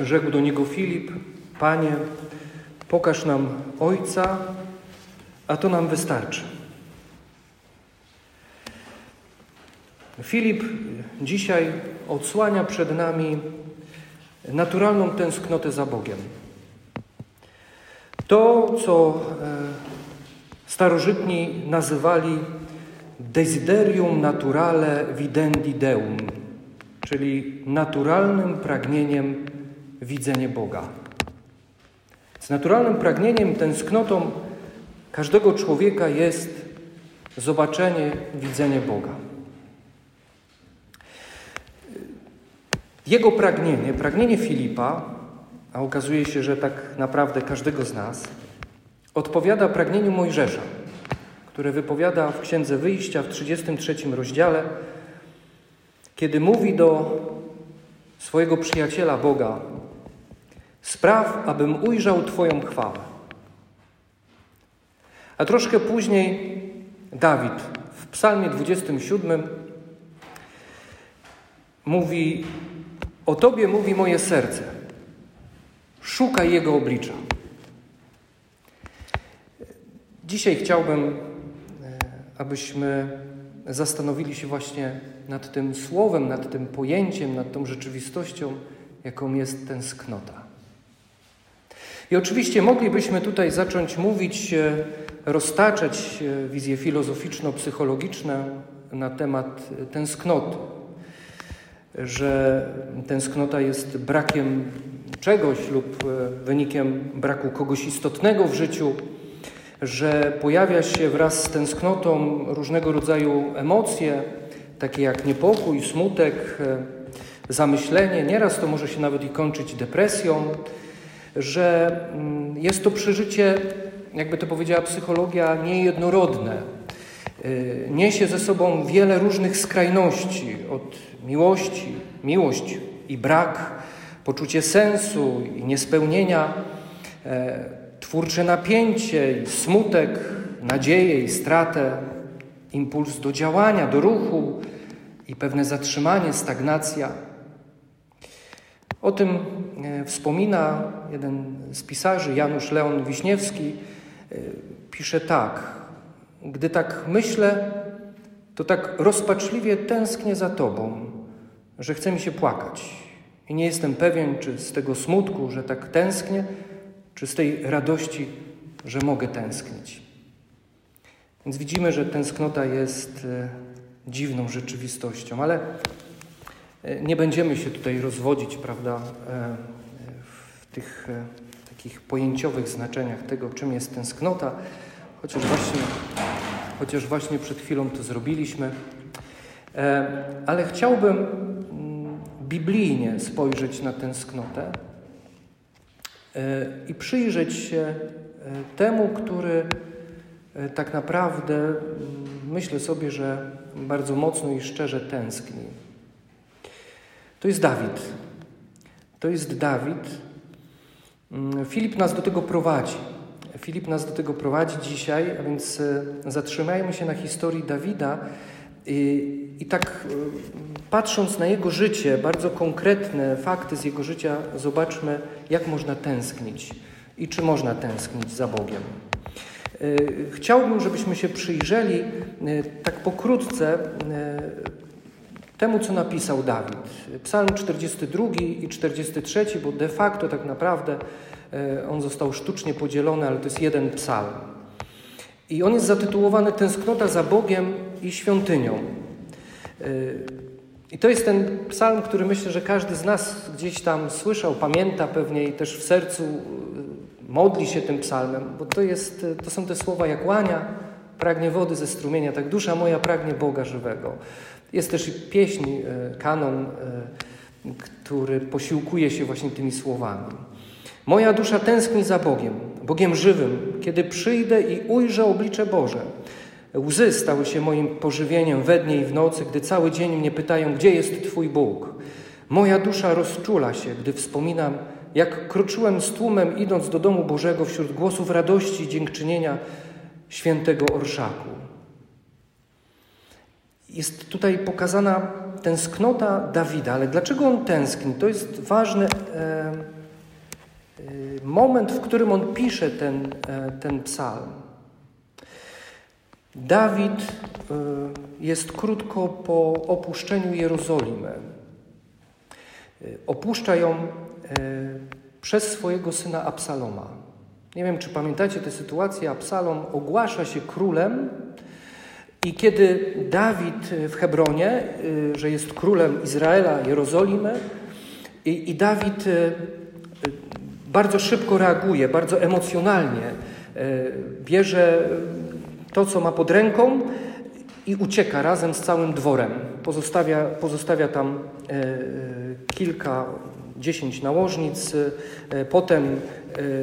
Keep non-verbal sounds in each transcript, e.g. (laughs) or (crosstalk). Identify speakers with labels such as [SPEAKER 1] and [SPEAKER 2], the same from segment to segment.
[SPEAKER 1] rzekł do niego Filip: Panie, pokaż nam Ojca, a to nam wystarczy. Filip dzisiaj odsłania przed nami naturalną tęsknotę za Bogiem. To, co e, starożytni nazywali desiderium naturale videndi deum, czyli naturalnym pragnieniem widzenia Boga. Z naturalnym pragnieniem, tęsknotą każdego człowieka jest zobaczenie, widzenie Boga. Jego pragnienie, pragnienie Filipa, a okazuje się, że tak naprawdę każdego z nas, odpowiada pragnieniu Mojżesza, które wypowiada w Księdze Wyjścia w 33 rozdziale, kiedy mówi do swojego przyjaciela Boga: Spraw, abym ujrzał Twoją chwałę. A troszkę później Dawid w Psalmie 27 mówi: O Tobie mówi moje serce, szukaj Jego oblicza. Dzisiaj chciałbym, e, abyśmy zastanowili się właśnie nad tym słowem, nad tym pojęciem, nad tą rzeczywistością, jaką jest tęsknota. I oczywiście moglibyśmy tutaj zacząć mówić, e, roztaczać e, wizje filozoficzno-psychologiczne na temat tęsknoty, że tęsknota jest brakiem czegoś lub e, wynikiem braku kogoś istotnego w życiu, że pojawia się wraz z tęsknotą różnego rodzaju emocje, takie jak niepokój, smutek, zamyślenie. Nieraz to może się nawet i kończyć depresją że mm, jest to przeżycie, jakby to powiedziała psychologia, niejednorodne. Y, niesie ze sobą wiele różnych skrajności, od miłości, miłość i brak, poczucie sensu i niespełnienia, e, twórcze napięcie i smutek, nadzieję i stratę, impuls do działania, do ruchu i pewne zatrzymanie, stagnacja. O tym e, wspomina jeden z pisarzy, Janusz Leon Wiśniewski. E, pisze tak: Gdy tak myślę, to tak rozpaczliwie tęsknię za Tobą, że chce mi się płakać. I nie jestem pewien, czy z tego smutku, że tak tęsknię, czy z tej radości, że mogę tęsknić. Więc widzimy, że tęsknota jest e, dziwną rzeczywistością, ale nie będziemy się tutaj rozwodzić, prawda, e, w tych e, takich pojęciowych znaczeniach tego, czym jest tęsknota, chociaż właśnie, chociaż właśnie przed chwilą to zrobiliśmy. Ale chciałbym mm, biblijnie spojrzeć na tęsknotę i przyjrzeć się temu, który tak naprawdę mm, myślę sobie, że bardzo mocno i szczerze tęskni to jest Dawid. To jest Dawid. Mm, Filip nas do tego prowadzi. Filip nas do tego prowadzi dzisiaj, a więc e, zatrzymajmy się na historii Dawida i, i tak e, patrząc na jego życie, bardzo konkretne fakty z jego życia, zobaczmy, jak można tęsknić i czy można tęsknić za Bogiem. E, chciałbym, żebyśmy się przyjrzeli tak pokrótce temu, co napisał Dawid. Psalm 42 i 43, bo de facto tak naprawdę e, on został sztucznie podzielony, ale to jest jeden psalm. I on jest zatytułowany Tęsknota za Bogiem i świątynią. E, I to jest ten psalm, który myślę, że każdy z nas gdzieś tam słyszał, pamięta pewnie i też w sercu e, modli się tym psalmem, bo to, jest, to są te słowa jak łania, pragnie wody ze strumienia, tak dusza moja pragnie Boga żywego. Jest też pieśń, e, kanon, e, który posiłkuje się właśnie tymi słowami. Moja dusza tęskni za Bogiem, Bogiem żywym, kiedy przyjdę i ujrzę oblicze Boże. Łzy stały się moim pożywieniem we dnie i w nocy, gdy cały dzień mnie pytają, gdzie jest Twój Bóg. Moja dusza rozczula się, gdy wspominam, jak kroczyłem z tłumem, idąc do domu Bożego wśród głosów radości i dziękczynienia świętego orszaku. Jest tutaj pokazana tęsknota Dawida, ale dlaczego on tęskni? To jest ważny e, e, moment, w którym on pisze ten, e, ten psalm. Dawid e, jest krótko po opuszczeniu Jerozolimy. E, opuszcza ją e, przez swojego syna Absaloma. Nie wiem, czy pamiętacie tę sytuację. Absalom ogłasza się królem i kiedy Dawid w Hebronie, y, że jest królem Izraela, Jerozolimy, i, i Dawid y, y, bardzo szybko reaguje, bardzo emocjonalnie, bierze to, co ma pod ręką i ucieka razem z całym dworem. Pozostawia, pozostawia tam kilka, dziesięć nałożnic, potem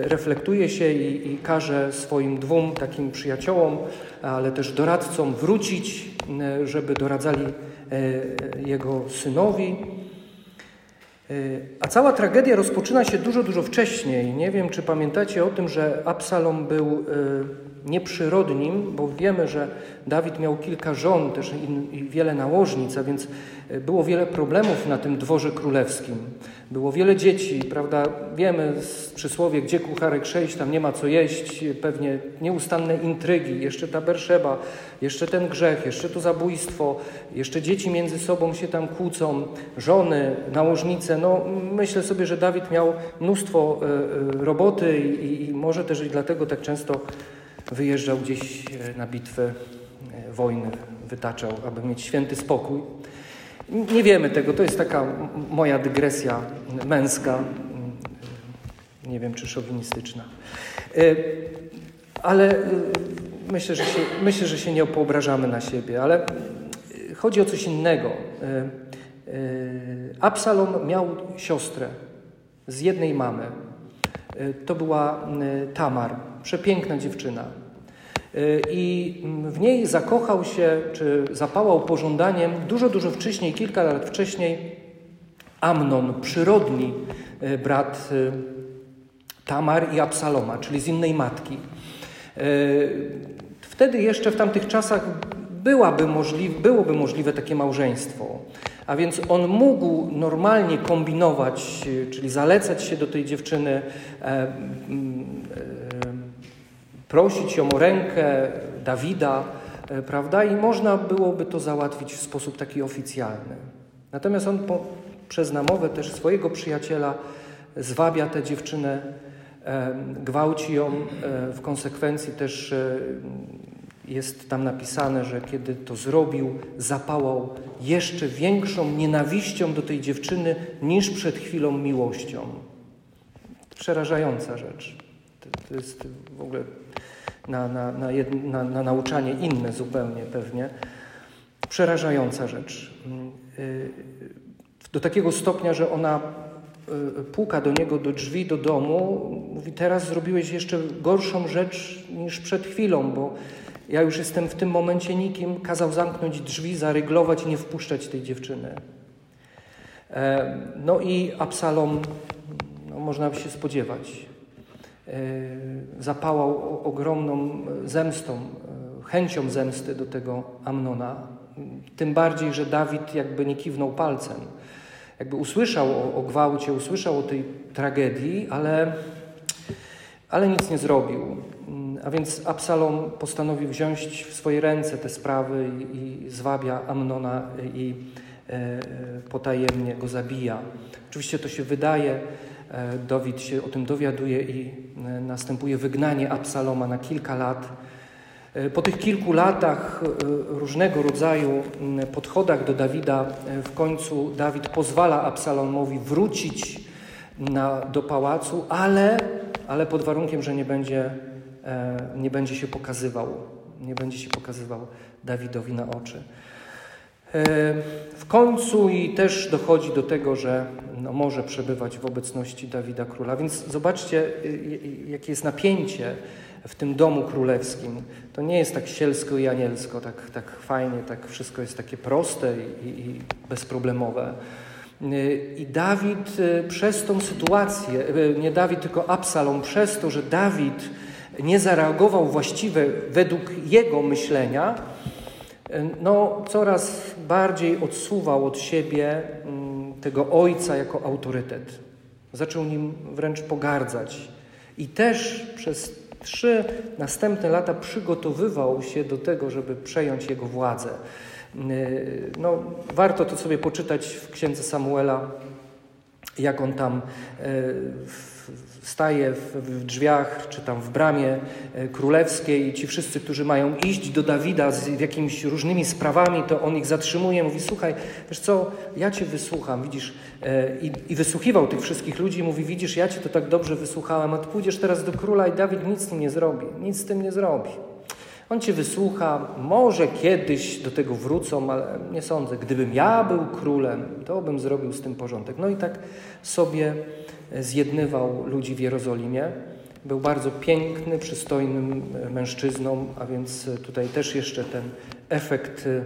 [SPEAKER 1] reflektuje się i, i każe swoim dwóm takim przyjaciołom ale też doradcom wrócić, żeby doradzali jego synowi. A cała tragedia rozpoczyna się dużo, dużo wcześniej. Nie wiem, czy pamiętacie o tym, że Absalom był nieprzyrodnim, bo wiemy, że Dawid miał kilka żon też i, wiele nałożnic, a więc e, było wiele problemów na tym dworze królewskim. Było wiele dzieci, prawda? Wiemy z przysłowie, gdzie kucharek sześć, tam nie ma co jeść, pewnie nieustanne intrygi, jeszcze ta Berszeba, jeszcze ten grzech, jeszcze to zabójstwo, jeszcze dzieci między sobą się tam kłócą, żony, nałożnice. No, myślę sobie, że Dawid miał mnóstwo e, e, roboty i, i może też i dlatego tak często wyjeżdżał gdzieś e, na bitwę e, wojny, wytaczał, aby mieć święty spokój. Nie wiemy tego, to jest taka moja dygresja męska, nie wiem czy szowinistyczna. E, ale myślę, że się, myślę, że się nie poobrażamy na siebie, ale chodzi o coś innego. Absalom miał siostrę z jednej mamy. To była Tamar przepiękna dziewczyna. Y, I w niej zakochał się, czy zapałał pożądaniem dużo, dużo wcześniej, kilka lat wcześniej, Amnon, przyrodni y, brat y, Tamar i Absaloma, czyli z innej matki. Wtedy jeszcze w tamtych czasach byłaby możliwe, byłoby możliwe takie małżeństwo. A więc on mógł normalnie kombinować, czyli zalecać się do tej dziewczyny, e, prosić ją o rękę Dawida, e, prawda? I można byłoby to załatwić w sposób taki oficjalny. Natomiast on po, przez namowę też swojego przyjaciela zwabia tę dziewczynę, e, gwałci ją. E, w konsekwencji też jest tam napisane, że kiedy to zrobił, zapałał jeszcze większą nienawiścią do tej dziewczyny niż przed chwilą miłością. Przerażająca rzecz. To, jest w ogóle na, na, na, na, na nauczanie inne zupełnie pewnie. Przerażająca rzecz. Y, do takiego stopnia, że ona y, puka do niego do drzwi, do domu, mówi: Teraz zrobiłeś jeszcze gorszą rzecz niż przed chwilą, bo ja już jestem w tym momencie nikim. Kazał zamknąć drzwi, zaryglować i nie wpuszczać tej dziewczyny. E, no i Absalom, no, można by się spodziewać, zapałał ogromną zemstą, e, chęcią zemsty do tego Amnona. Tym bardziej, że Dawid jakby nie kiwnął palcem. Jakby usłyszał o, o gwałcie, usłyszał o tej tragedii, ale, ale nic nie zrobił. A więc Absalom postanowił wziąć w swoje ręce te sprawy i, i zwabia Amnona i e, potajemnie go zabija. Oczywiście to się wydaje E, Dawid się o tym dowiaduje i e, następuje wygnanie Absaloma na kilka lat. E, po tych kilku latach różnego rodzaju podchodach do Dawida, w końcu Dawid pozwala Absalomowi wrócić na, do pałacu, ale, ale pod warunkiem, że nie będzie, nie będzie się pokazywał, nie będzie się pokazywał Dawidowi na oczy. W końcu i też dochodzi do tego, że no, może przebywać w obecności Dawida Króla. Więc zobaczcie, y, y, jakie jest napięcie w tym domu królewskim. To nie jest tak sielsko i anielsko, tak, tak fajnie, tak wszystko jest takie proste i, i bezproblemowe. Y, I Dawid przez tą sytuację, nie Dawid, tylko Absalom, przez to, że Dawid nie zareagował właściwie według jego myślenia, no, coraz bardziej odsuwał od siebie mm, tego ojca jako autorytet. Zaczął nim wręcz pogardzać. I też przez trzy następne lata przygotowywał się do tego, żeby przejąć jego władzę. No, warto to sobie poczytać w księdze Samuela, jak on tam e, staje w drzwiach, czy tam w bramie e, królewskiej i ci wszyscy, którzy mają iść do Dawida z jakimiś różnymi sprawami, to on ich zatrzymuje, mówi, słuchaj, wiesz co, ja cię wysłucham, widzisz, e, i, i wysłuchiwał tych wszystkich ludzi mówi, widzisz, ja cię to tak dobrze wysłuchałem, a pójdziesz teraz do króla i Dawid nic z tym nie zrobi, nic z tym nie zrobi. On cię wysłucha, może kiedyś do tego wrócą, ale nie sądzę. Gdybym ja był królem, to bym zrobił z tym porządek. No i tak sobie zjednywał ludzi w Jerozolimie. Był bardzo piękny, przystojnym mężczyzną, a więc tutaj też jeszcze ten efekt, e,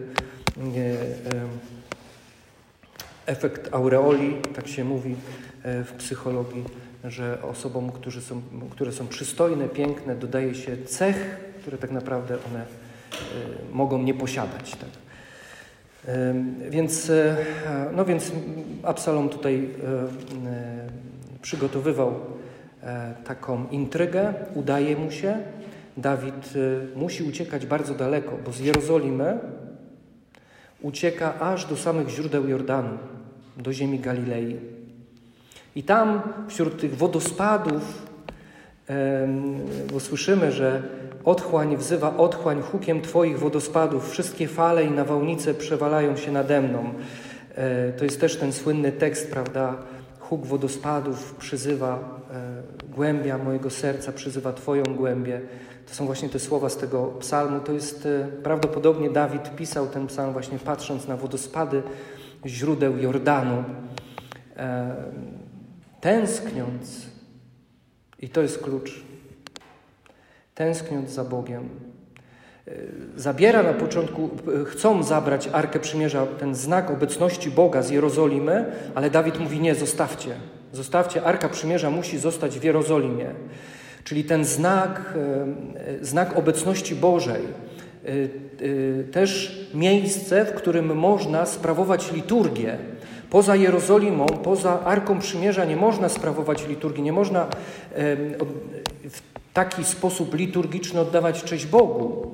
[SPEAKER 1] efekt aureoli, tak się mówi e, w psychologii, że osobom, którzy są, które są przystojne, piękne, dodaje się cech, które tak naprawdę one e, mogą nie posiadać. Tak? Więc, no więc Absalom tutaj przygotowywał e, taką intrygę, udaje mu się. Dawid musi uciekać bardzo daleko, bo z Jerozolimy ucieka aż do samych źródeł Jordanu, do ziemi Galilei. I tam wśród tych wodospadów, bo słyszymy, że otchłań wzywa otchłań hukiem Twoich wodospadów, wszystkie fale i nawałnice przewalają się nade mną. E, to jest też ten słynny tekst, prawda? huk wodospadów przyzywa e, głębia mojego serca, przyzywa Twoją głębię. To są właśnie te słowa z tego psalmu. To jest e, prawdopodobnie Dawid pisał ten psalm właśnie patrząc na wodospady źródeł Jordanu, tęskniąc, i to jest klucz, tęskniąc za Bogiem, zabiera na początku, chcą zabrać Arkę Przymierza, ten znak obecności Boga z Jerozolimy, ale Dawid mówi nie, zostawcie. Zostawcie, Arka Przymierza musi zostać w Jerozolimie. Czyli ten znak, e, znak obecności Bożej, e, e, też miejsce, w którym można sprawować liturgię. Poza Jerozolimą, poza Arką Przymierza nie można sprawować liturgii, nie można taki sposób liturgiczny oddawać cześć Bogu.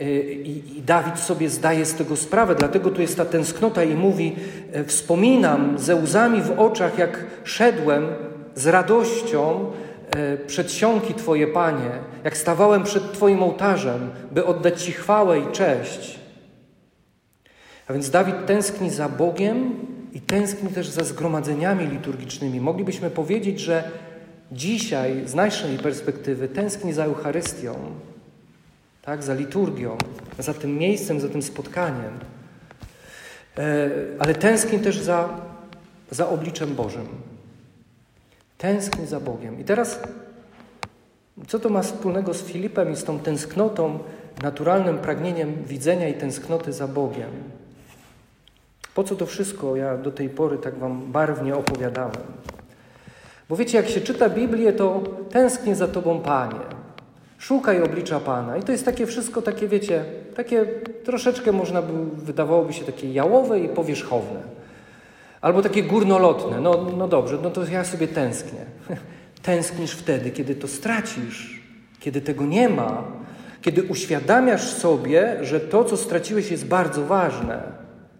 [SPEAKER 1] Y, I, Dawid sobie zdaje z tego sprawę, dlatego tu jest ta tęsknota i mówi: e, Wspominam ze łzami w oczach, jak szedłem z radością e, przed siąki Twoje, Panie, jak stawałem przed Twoim ołtarzem, by oddać Ci chwałę i cześć. A więc Dawid tęskni za Bogiem i tęskni też za zgromadzeniami liturgicznymi. Moglibyśmy powiedzieć, że dzisiaj z naszej perspektywy tęskni za Eucharystią tak, za liturgią, za tym miejscem, za tym spotkaniem, e, ale tęskni też za, za obliczem Bożym. Tęskni za Bogiem. I teraz, co to ma wspólnego z Filipem i z tą tęsknotą, naturalnym pragnieniem widzenia i tęsknoty za Bogiem? Po co to wszystko ja do tej pory tak Wam barwnie opowiadałem? Bo wiecie, jak się czyta Biblię, to tęsknię za Tobą, Panie. Szukaj oblicza Pana. I to jest takie wszystko, takie wiecie, takie troszeczkę można by, wydawałoby się takie jałowe i powierzchowne. Albo takie górnolotne. No, no dobrze, no to ja sobie tęsknię. (laughs) Tęsknisz wtedy, kiedy to stracisz, kiedy tego nie ma, kiedy uświadamiasz sobie, że to, co straciłeś, jest bardzo ważne,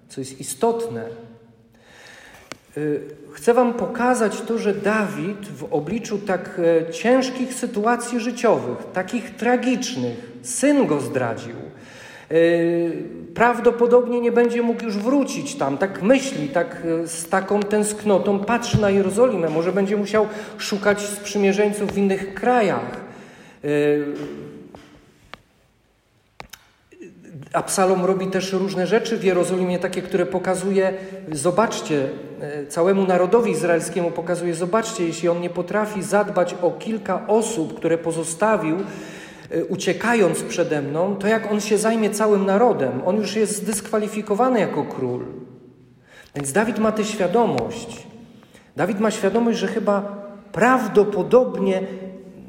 [SPEAKER 1] co jest istotne. Y, chcę Wam pokazać to, że Dawid w obliczu tak e, ciężkich sytuacji życiowych, takich tragicznych, syn go zdradził. E, prawdopodobnie nie będzie mógł już wrócić tam, tak myśli, tak e, z taką tęsknotą patrzy na Jerozolimę. Może będzie musiał szukać sprzymierzeńców w innych krajach. Absalom robi też różne rzeczy w Jerozolimie, takie, które pokazuje, zobaczcie, e, całemu narodowi izraelskiemu pokazuje, zobaczcie, jeśli on nie potrafi zadbać o kilka osób, które pozostawił, e, uciekając przede mną, to jak on się zajmie całym narodem? On już jest zdyskwalifikowany jako król. Więc Dawid ma tę świadomość. Dawid ma świadomość, że chyba prawdopodobnie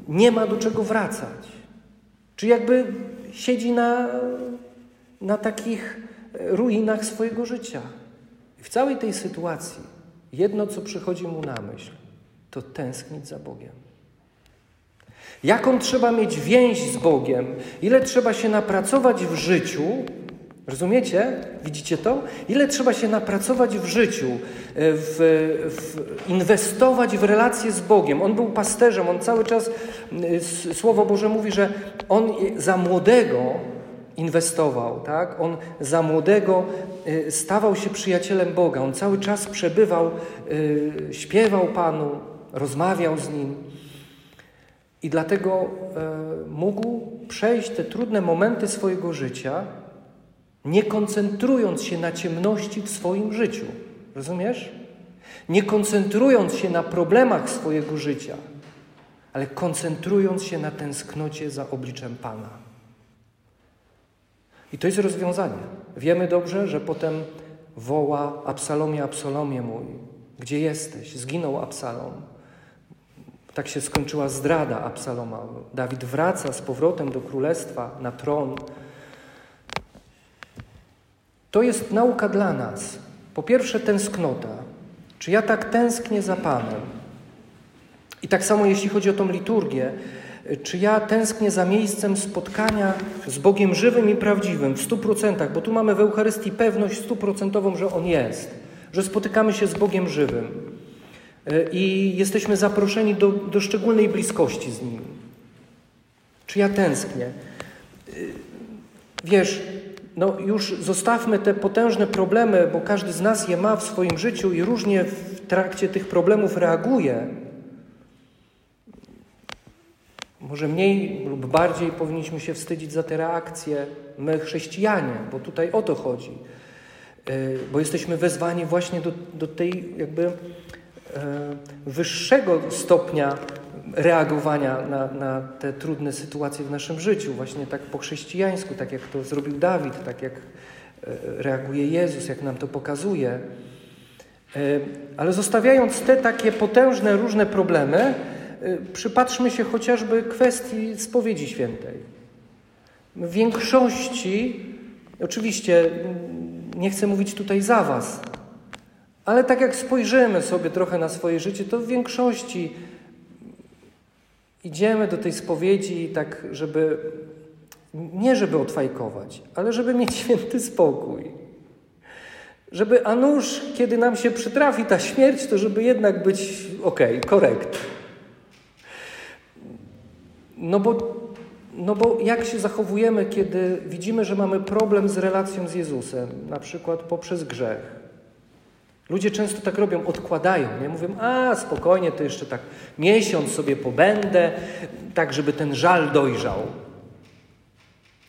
[SPEAKER 1] nie ma do czego wracać. Czy jakby siedzi na na takich ruinach swojego życia. W całej tej sytuacji jedno, co przychodzi mu na myśl, to tęsknić za Bogiem. Jaką trzeba mieć więź z Bogiem, ile trzeba się napracować w życiu, rozumiecie? Widzicie to? Ile trzeba się napracować w życiu, e, w, w, inwestować w relacje z Bogiem. On był pasterzem, on cały czas, Słowo Boże mówi, że on za młodego inwestował, tak? On za młodego e, stawał się przyjacielem Boga. On cały czas przebywał, e, śpiewał Panu, rozmawiał z Nim. I dlatego e, mógł przejść te trudne momenty swojego życia, nie koncentrując się na ciemności w swoim życiu. Rozumiesz? Nie koncentrując się na problemach swojego życia, ale koncentrując się na tęsknocie za obliczem Pana. I to jest rozwiązanie. Wiemy dobrze, że potem woła Absalomie, Absalomie mój, gdzie jesteś? Zginął Absalom. Tak się skończyła zdrada Absaloma. Dawid wraca z powrotem do królestwa na tron. To jest nauka dla nas. Po pierwsze, tęsknota. Czy ja tak tęsknię za Panem? I tak samo jeśli chodzi o tą liturgię, czy ja tęsknię za miejscem spotkania z Bogiem żywym i prawdziwym w stu procentach, bo tu mamy w Eucharystii pewność stuprocentową, że On jest, że spotykamy się z Bogiem żywym i jesteśmy zaproszeni do, do szczególnej bliskości z Nim. Czy ja tęsknię? Wiesz, no już zostawmy te potężne problemy, bo każdy z nas je ma w swoim życiu i różnie w trakcie tych problemów reaguje. Może mniej lub bardziej powinniśmy się wstydzić za te reakcje, my chrześcijanie, bo tutaj o to chodzi. Bo jesteśmy wezwani właśnie do, do tej jakby E, wyższego stopnia reagowania na, na, te trudne sytuacje w naszym życiu, właśnie tak po chrześcijańsku, tak jak to zrobił Dawid, tak jak e, reaguje Jezus, jak nam to pokazuje. E, ale zostawiając te takie potężne, różne problemy, przypatrzmy się chociażby kwestii spowiedzi świętej. W większości, oczywiście nie chcę mówić tutaj za Was, ale tak jak spojrzymy sobie trochę na swoje życie, to w większości idziemy do tej spowiedzi tak, żeby nie żeby odfajkować, ale żeby mieć (laughs) święty spokój. Żeby a nuż, kiedy nam się przytrafi ta śmierć, to żeby jednak być ok, korekt. No bo, no bo jak się zachowujemy, kiedy widzimy, że mamy problem z relacją z Jezusem, na przykład poprzez grzech? Ludzie często tak robią, odkładają, nie? Mówią, a spokojnie, to jeszcze tak miesiąc sobie pobędę, tak żeby ten żal dojrzał.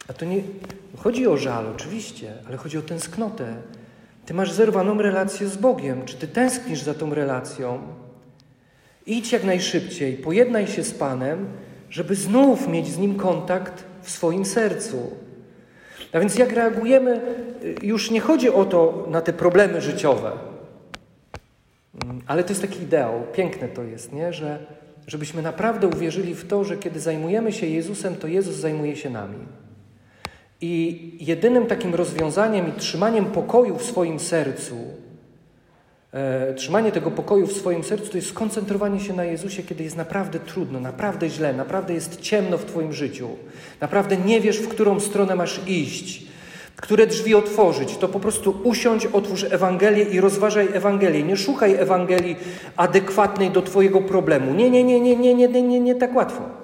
[SPEAKER 1] A to nie chodzi o żal, oczywiście, ale chodzi o tęsknotę. Ty masz zerwaną relację z Bogiem. Czy ty tęsknisz za tą relacją? Idź jak najszybciej, pojednaj się z Panem, żeby znów mieć z Nim kontakt w swoim sercu. A więc jak reagujemy, już nie chodzi o to na te problemy życiowe. Mm, ale to jest taki ideał, piękne to jest, nie? Że, żebyśmy naprawdę uwierzyli w to, że kiedy zajmujemy się Jezusem, to Jezus zajmuje się nami. I jedynym takim rozwiązaniem i trzymaniem pokoju w swoim sercu, trzymanie tego pokoju w swoim sercu, to jest skoncentrowanie się na Jezusie, kiedy jest naprawdę trudno, naprawdę źle, naprawdę jest ciemno w Twoim życiu, naprawdę nie wiesz, w którą stronę masz iść które drzwi otworzyć, to po prostu usiądź, otwórz Ewangelię i rozważaj Ewangelię. Nie szukaj Ewangelii adekwatnej do Twojego problemu. Nie, nie, nie, nie, nie, nie, nie, nie, nie tak łatwo.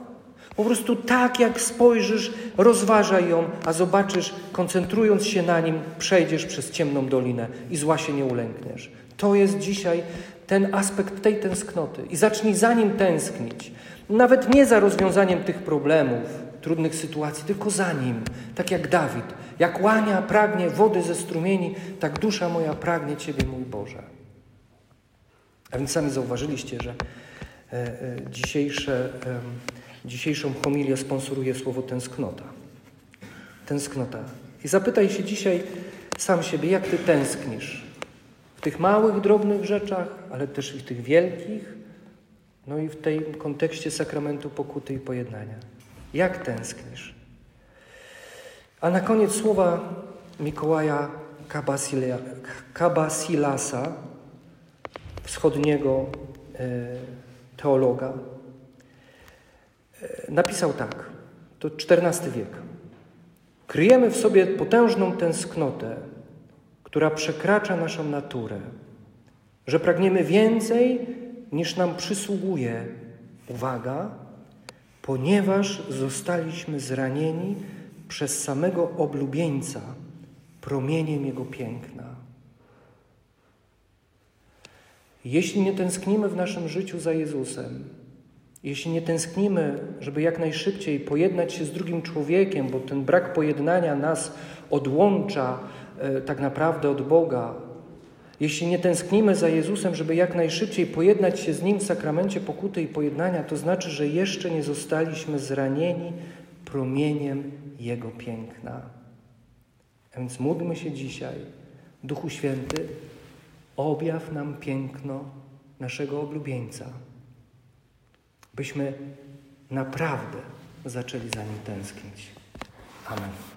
[SPEAKER 1] Po prostu tak jak spojrzysz, rozważaj ją, a zobaczysz, koncentrując się na nim, przejdziesz przez ciemną dolinę i zła się nie ulękniesz. To jest dzisiaj ten aspekt tej tęsknoty. I zacznij za nim tęsknić. Nawet nie za rozwiązaniem tych problemów, trudnych sytuacji, tylko za nim. Tak jak Dawid. Jak łania pragnie wody ze strumieni, tak dusza moja pragnie Ciebie, mój Boże. A więc sami zauważyliście, że e, e, dzisiejsze, dzisiejszą homilię sponsoruje słowo tęsknota. Tęsknota. I zapytaj się dzisiaj sam siebie, jak Ty tęsknisz w tych małych, drobnych rzeczach, ale też i w tych wielkich, no i w tej kontekście sakramentu pokuty i pojednania. Jak tęsknisz? A na koniec słowa Mikołaja Kabasilasa, wschodniego e, teologa. E, napisał tak, to XIV wiek. Kryjemy w sobie potężną tęsknotę, która przekracza naszą naturę, że pragniemy więcej niż nam przysługuje. Uwaga, ponieważ zostaliśmy zranieni przez samego oblubieńca promieniem Jego piękna. Jeśli nie tęsknimy w naszym życiu za Jezusem, jeśli nie tęsknimy, żeby jak najszybciej pojednać się z drugim człowiekiem, bo ten brak pojednania nas odłącza e, tak naprawdę od Boga, jeśli nie tęsknimy za Jezusem, żeby jak najszybciej pojednać się z Nim w sakramencie pokuty i pojednania, to znaczy, że jeszcze nie zostaliśmy zranieni promieniem Jego piękna. A więc módlmy się dzisiaj, Duchu Święty, objaw nam piękno naszego oblubieńca, byśmy naprawdę zaczęli za nim tęsknić. Amen.